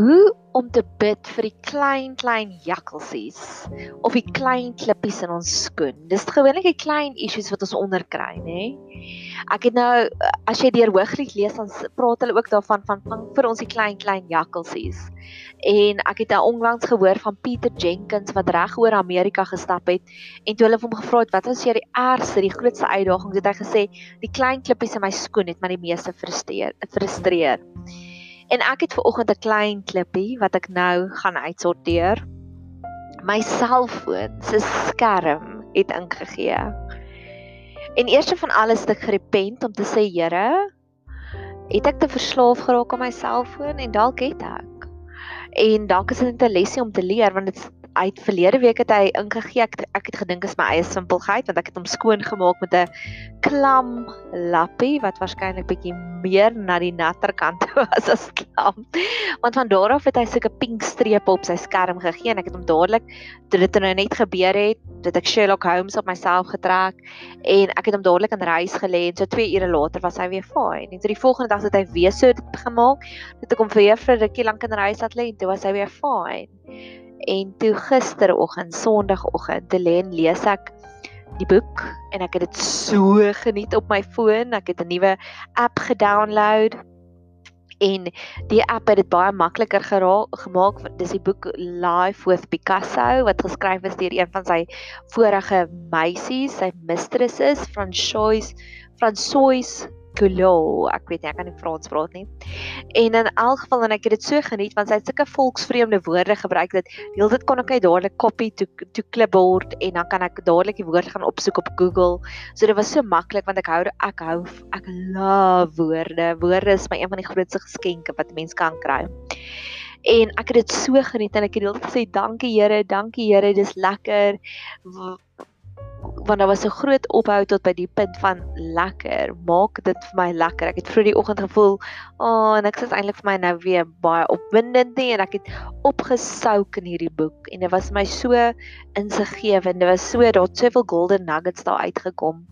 hoe om te bid vir die klein klein jakkalsies of die klein klippies in ons skoen. Dis gewoonlik die klein issues wat ons onderkry, nê? Ek het nou as jy deur Hooglied lees dan praat hulle ook daarvan van vang vir ons die klein klein jakkalsies. En ek het nou onlangs gehoor van Peter Jenkins wat reg oor Amerika gestap het en toe hulle hom gevra het wat was jy die ergste, die grootste uitdaging, het hy gesê die klein klippies in my skoen het my die meeste frustreer. frustreer. En ek het ver oggend 'n klein klippie wat ek nou gaan uitsorteer. My selfoon se skerm het ingegee. En eers van alles het ek gerepent om te sê, Here, het ek te verslaaf geraak aan my selfoon en dalk het ek. En dalk is dit 'n lesie om te leer want dit uit verlede week het hy ingegee ek ek het gedink is my eie simpelheid want ek het hom skoon gemaak met 'n klam lappie wat waarskynlik bietjie meer na die natter kant was as klam. Want van daar af het hy sulke pink strepe op sy skerm gegee en ek het hom dadelik toe dit nou net gebeur het, dat ek Sherlock Holmes op myself getrek en ek het hom dadelik in reis gelê en so 2 ure later was hy weer fine. En toe die volgende dag het hy weer so gemaak dat ek hom vir 'n rukkie lank in reis laat lê en toe was hy weer fine. En toe gisteroggend, Sondagoggend, te lê en lees ek die boek en ek het dit so geniet op my foon. Ek het 'n nuwe app gedownload en die app het dit baie makliker gemaak. Dis die boek Life with Picasso wat geskryf is deur een van sy vorige meisies, sy mistresses, Françoise Françoise Coulot. Ek weet nie, ek kan nie Frans praat nie. En in elk geval en ek het dit so geniet want sy het sulke volksvreemde woorde gebruik dat heeltyd kon ek uit dadelik copy to to clipboard en dan kan ek dadelik die woord gaan opsoek op Google. So dit was so maklik want ek hou ek hou ek love woorde. Woorde is my een van die grootste geskenke wat 'n mens kan kry. En ek het dit so geniet en ek het heeltyd gesê dankie Here, dankie Here, dis lekker want daar was 'n groot ophou tot by die punt van lekker. Maak dit vir my lekker. Ek het vroeg die oggend gevoel, "Ag, oh, niks is eintlik vir my nou weer baie opwindend nie." En ek het opgesouk in hierdie boek en dit was my so insiggewend. Dit was so daar het soveel golden nuggets daar uitgekom.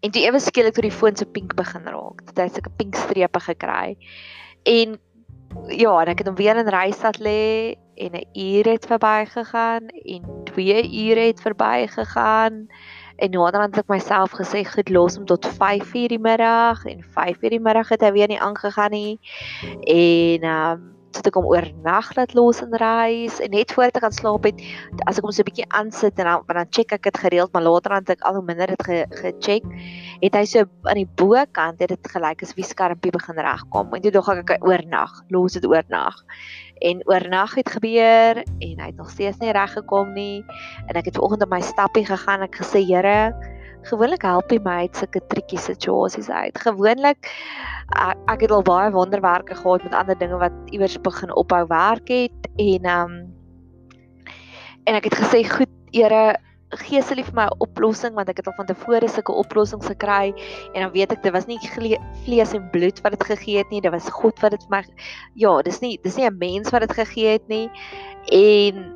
En toe ewe skielik toe die foon so pink begin raak. Dit het 'n pink strepe gekry. En ja, en ek het hom weer in reisstad lê en 'n uur het verbygegaan en 2 ure het verbygegaan en naderhand het ek myself gesê goed los om tot 5:00 die middag. En 5:00 die middag het hy weer nie aangegaan nie. En ehm um, sit ek hom oornag laat los in reis en net voor ek gaan slaap het as ek hom so 'n bietjie aansit en dan dan check ek dit gereeld maar later dan het ek al hoe minder dit gecheck het hy so aan die bokant het dit gelyk as wie skermpie begin regkom en toe dog ek ek oornag los dit oornag. En oornag het gebeur en hy het nog steeds nie reg gekom nie en ek het vanoggend op my stappie gegaan ek gesê Here gewoonlik help hy my uit sulke triekie situasies uit. Gewoonlik ek, ek het al baie wonderwerke gehad met ander dinge wat iewers begin ophou werk het en ehm um, en ek het gesê goed Here gee asseblief vir my 'n oplossing want ek het al van tevore sulke oplossings gekry en dan weet ek dit was nie vlees en bloed wat dit gegee het nie dit was God wat dit vir my ja dis nie dis nie 'n mens wat dit gegee het nie en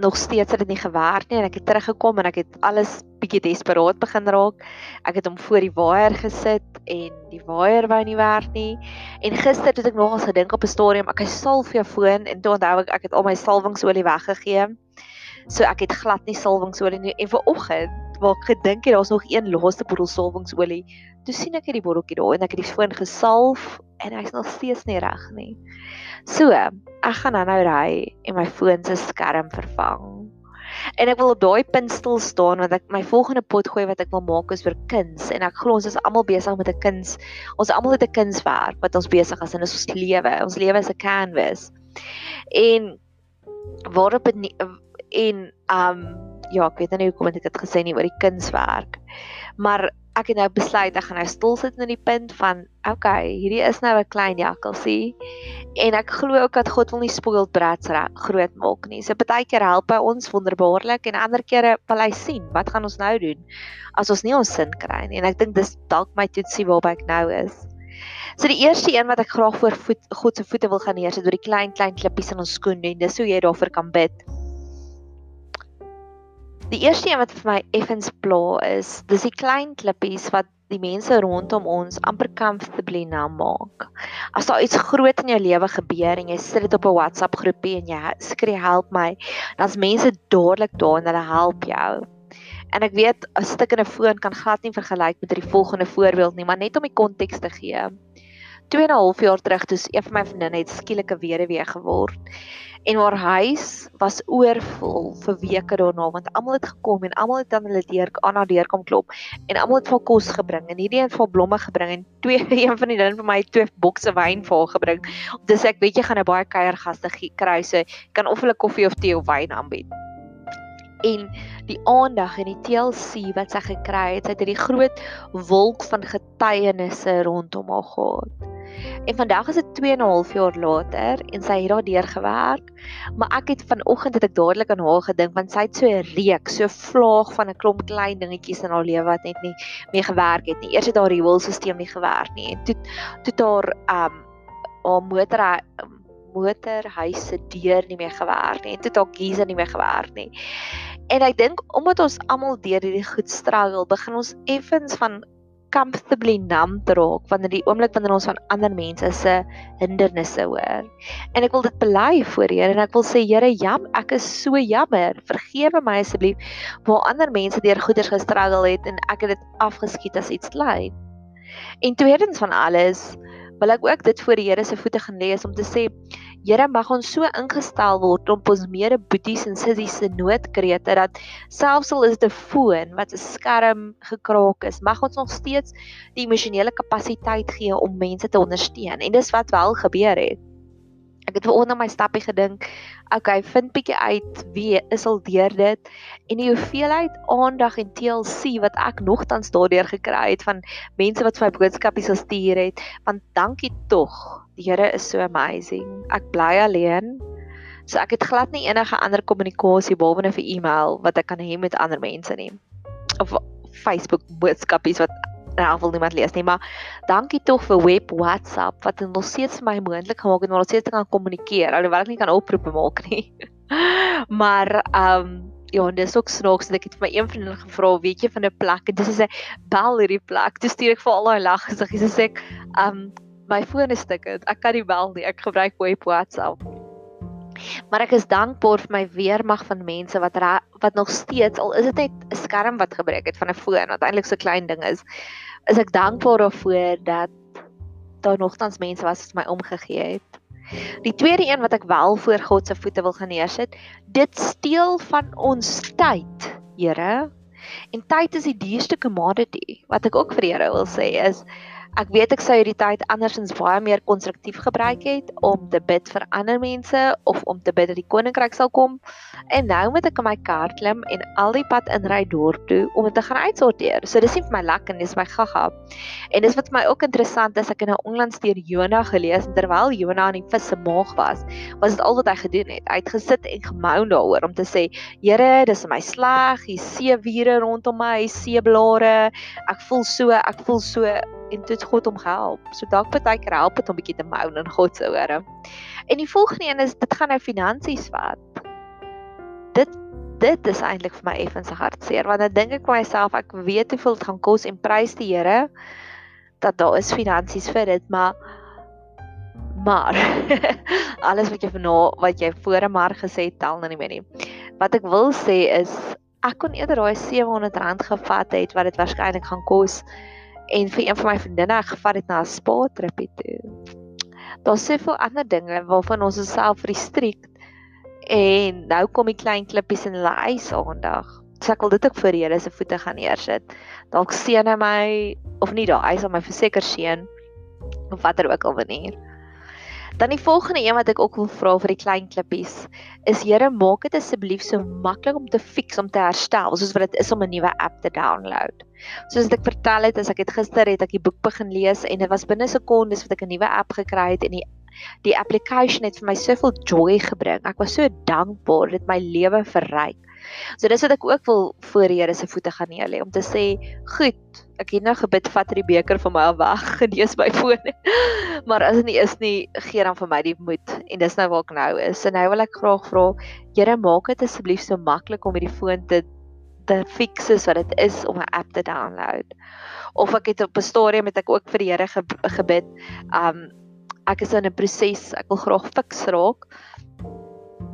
nog steeds het dit nie gewerk nie en ek het teruggekom en ek het alles bietjie desperaat begin raak. Ek het hom voor die waier gesit en die waier wou nie werk nie. En gister het ek nogals gedink op 'n stadium ek salf jou foon en toe onthou ek ek het al my salwingsolie weggegee. So ek het glad nie salwingsolie nie en vir oggend waar ek gedink het daar's nog een laaste bottel salwingsolie. Toe sien ek hierdie botteltjie daar en ek het die foon gesalf en hy's nog steeds nie reg nie. So, ek gaan nou nou ry en my foon se skerm vervang. En ek wil op daai punt stil staan want ek my volgende pot gooi wat ek wil maak is vir kuns en ek glo ons is almal besig met 'n kuns. Ons almal het 'n kunswerk wat ons besig is in ons lewe. Ons lewe is 'n canvas. En waarop nie, en um ja, ek weet nie hoekom ek dit gesê nie oor die kunswerk. Maar ek het nou besluit ek gaan nou stil sit in die punt van okay, hierdie is nou 'n klein jakkalsie en ek glo ook dat God wil nie spoiled brats groot maak nie. So partykeer help hy ons wonderbaarlik en ander kere wil hy sien wat gaan ons nou doen as ons nie ons sin kry nie. En ek dink dis dalk my toetsie waarby ek nou is. So die eerste een wat ek graag voor voet, God se voete wil gaan neersit deur die klein klein klippies in ons skoene en dis hoe jy daarvoor kan bid. Die eerste een wat vir my effens pla is, dis die klein klippies wat die mense rondom ons amper comfortably na maak. As daar iets groot in jou lewe gebeur en jy sit dit op 'n WhatsApp groepie en jy skree help my, dan's mense dadelik daar en hulle help jou. En ek weet 'n stuk in 'n foon kan glad nie vergelyk met die volgende voorbeeld nie, maar net om die konteks te gee. 2 en 'n half jaar terug toe een van my vriendinne het skielik 'n weduwee geword en haar huis was oorvol vir weke daarna want almal het gekom en almal het aan hulle deur aan haar deur kom klop en almal het vir kos gebring en hierdie een vir blomme gebring en twee een van die dinge vir my twee bokse wyn vir haar gebring. Dis ek weet jy gaan 'n baie kuiergaste kry so kan of hulle koffie of tee of wyn aanbied en die aandag en die TLC wat sy gekry het, sy het hierdie groot wolk van getuienisse rondom haar gehad. En vandag is dit 2 en 'n half jaar later en sy het daardeur gewerk, maar ek het vanoggend het ek dadelik aan haar gedink want sy het so 'n reek, so vlaag van 'n klomp klein dingetjies in haar lewe wat net nie mee gewerk het nie. Eers het haar rioolstelsel nie gewerk nie en toe toe haar um haar motor motorhuis se deur nie meer gewerk nie toe dalk geyser nie meer gewerk nie. En ek dink omdat ons almal deur hierdie goed struggle, begin ons effens van comfortably numb te raak wanneer die oomblik wanneer ons van ander mense se hindernisse hoor. En ek wil dit bely voor Here en ek wil sê Here, jam, ek is so jammer. Vergewe my asseblief waar ander mense deur goeders gestruggle het en ek het dit afgeskiet as iets klein. En tweedens van alles, wil ek ook dit voor die Here se voete gaan lê om te sê Here mag ons so ingestel word om ons mede boeties en sissies se noodkrete dat selfs al is dit 'n foon wat 'n skerm gekraak is, mag ons nog steeds die emosionele kapasiteit gee om mense te ondersteun. En dis wat wel gebeur het. Ek het vanoggend aan my stappie gedink. Okay, vind bietjie uit wie is al deur dit en die hoeveelheid aandag en TLC wat ek nogtans daardeur gekry het van mense wat vir my boodskapies gestuur het. Want dankie tog. Die Here is so amazing. Ek bly alleen. So ek het glad nie enige ander kommunikasie behalwe vir e-mail wat ek kan hê met ander mense nie. Of Facebook boodskapies wat nou wil niemand lees nie, maar dankie tog vir web WhatsApp wat dit nog steeds vir my moontlik gemaak het om nog steeds te kan kommunikeer, alhoewel ek nie kan oproepe maak nie. maar ehm um, ja, dis ook snaaks dat ek het vir my een vriendin gevra, weet jy van 'n plek en dis sê bel hierdie plek. Toe stuur ek vir al daai lag gesiggies en sê ek um, my foon is stuk. Ek kan nie bel nie. Ek gebruik web WhatsApp. Maar ek is dankbaar vir my weermag van mense wat wat nog steeds al is dit net 'n skerm wat gebreek het van 'n foon wat eintlik so klein ding is. Is ek dankbaar daarvoor dat daar nogtans mense was wat my omgegee het. Die tweede een wat ek wel voor God se voete wil gaan neersit, dit steel van ons tyd, Here. En tyd is die duurste commodity. Wat ek ook vir Here wil sê is Ek weet ek sou hierdie tyd andersins baie meer konstruktief gebruik het om te bid vir ander mense of om te bid dat die koninkryk sal kom. En nou moet ek in my kar klim en al die pad inry dorp toe om dit te gaan uitsorteer. So dis nie vir my lekker nie, dis my gaga. En dis wat vir my ook interessant is, ek het nou onlangs deur Jona gelees en terwyl Jona in die vis se maag was, was dit al wat hy gedoen het. Hy het gesit en gemoun daaroor om te sê, Here, dis my sleg, hier see vure rondom my, seeblare. Ek voel so, ek voel so en dit God hom gehelp. So dalk partykeer help dit om bietjie te moan in God se ore. En die volgende een is dit gaan nou finansies vat. Dit dit is eintlik vir my effens hartseer want dan dink ek vir myself ek weet hoeveel dit gaan kos en prys die Here dat daar is finansies vir dit, maar maar alles wat jy vana wat jy voor 'n mar gesê tel nou nie meer nie. Wat ek wil sê is ek kon eerder daai R700 gevat het wat dit waarskynlik gaan kos en vir een van my vriendinne gevat het na 'n spa tripie toe. Daar's soveel ander dinge waarvan ons osself restrict en nou kom die klein klippies in hulle eis aandag. So ek wil dit ook vir Here se voete gaan neersit. Dalk seën hy my of nie daai eis aan my verseker seën of watter ook al wanneer. Dan die volgende een wat ek ook wil vra vir die klein klippies is Here maak dit asseblief so maklik om te fix om te herstel soos wat dit is om 'n nuwe app te download. Soos ek vertel het, as ek het gister het ek die boek begin lees en dit was binne sekondes wat ek 'n nuwe app gekry het en die die application het vir my soveel joy gebring. Ek was so dankbaar dit my lewe verryk. So dis wat ek ook wil voor die Here se voete gaan neer lê om te sê, "Goed, ek het nou gebid, vat hierdie beker van my af weg, genees my foon." maar as dit nie is nie, gee dan vir my die moed en dis nou waar ek nou is. En nou wil ek graag vra, Here, maak dit asseblief so maklik om hierdie foon te te fix soos wat dit is om 'n app te download. Of ek het op 'n stadium met ek ook vir die Here ge gebid. Um ek is in 'n proses, ek wil graag fix raak.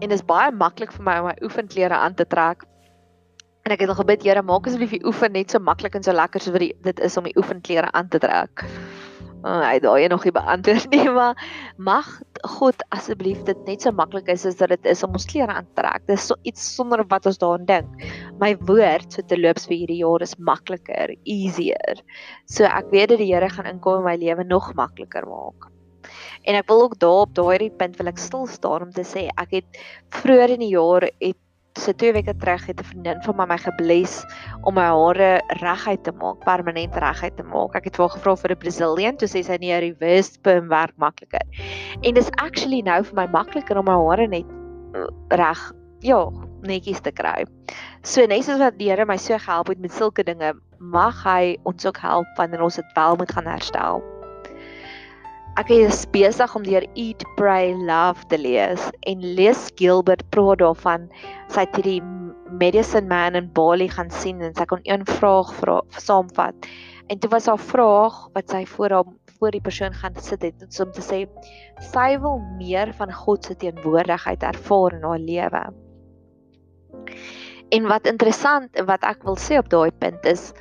En is baie maklik vir my om my oefenklere aan te trek. En ek het al gebid, Here, maak asseblief die oefen net so maklik en so lekker soos wat dit is om die oefenklere aan te trek. Oh, hy daai nog nie beantwoord nie, maar mag God asseblief dit net so maklik is as dit is om ons klere aan te trek. Dis so iets sonder wat ons daaraan dink. My woord so te loops vir hierdie jaar is makliker, easier. So ek weet dat die Here gaan inkom en my lewe nog makliker maak. En ek wil ook daar op daai punt wil ek stil staan om te sê ek het vroeër in die jaar het so twee weke terug het 'n vriendin van my my gebless om my hare reguit te maak, permanent reguit te maak. Ek het haar gevra vir 'n Brazilian, toe sê sy nee, 'n reverse perm werk makliker. En dis actually nou vir my makliker om my hare net uh, reg, ja, netjies te kry. So net soos wat die Here my so gehelp het met sulke dinge, mag hy ons ook help wanneer ons dit wel moet gaan herstel. Ek is besig om deur Eat Pray Love te lees en lees Gilbert praat daarvan sy het hierdie medicine man in Bali gaan sien en sy kon een vraag vra saamvat. En toe was haar vraag wat sy voor hom voor die persoon gaan sit het om te sê sy wil meer van God se teenwoordigheid ervaar in haar lewe. En wat interessant wat ek wil sê op daai punt is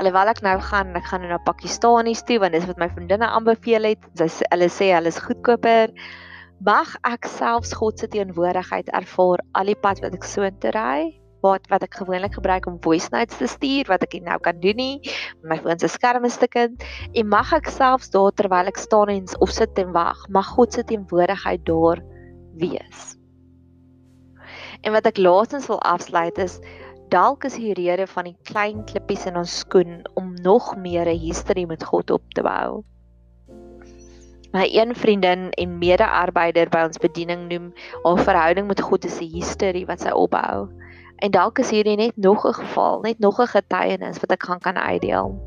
alhoewel ek nou gaan ek gaan na Pakistanies toe want dis wat my vriendinne aanbeveel het. Sy hulle sê hulle is goedkoper. Mag ek selfs God se teenwoordigheid ervaar al die pad wat ek so te ry wat wat ek gewoonlik gebruik om voice notes te stuur wat ek nou kan doen nie my foon se skerm is te kind en mag ek selfs daar terwyl ek staan en of sit en wag mag God se teenwoordigheid daar wees. En wat ek laastens wil afsluit is Dalk is die rede van die klein klippies in ons skoen om nog meer 'n history met God op te bou. My een vriendin en mede-arbeider by ons bediening noem haar verhouding met God as 'n history wat sy opbou. En dalk is hierdie net nog 'n geval, net nog 'n getuienis wat ek gaan kan uitdeel.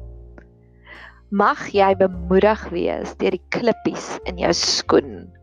Mag jy bemoedig wees deur die klippies in jou skoen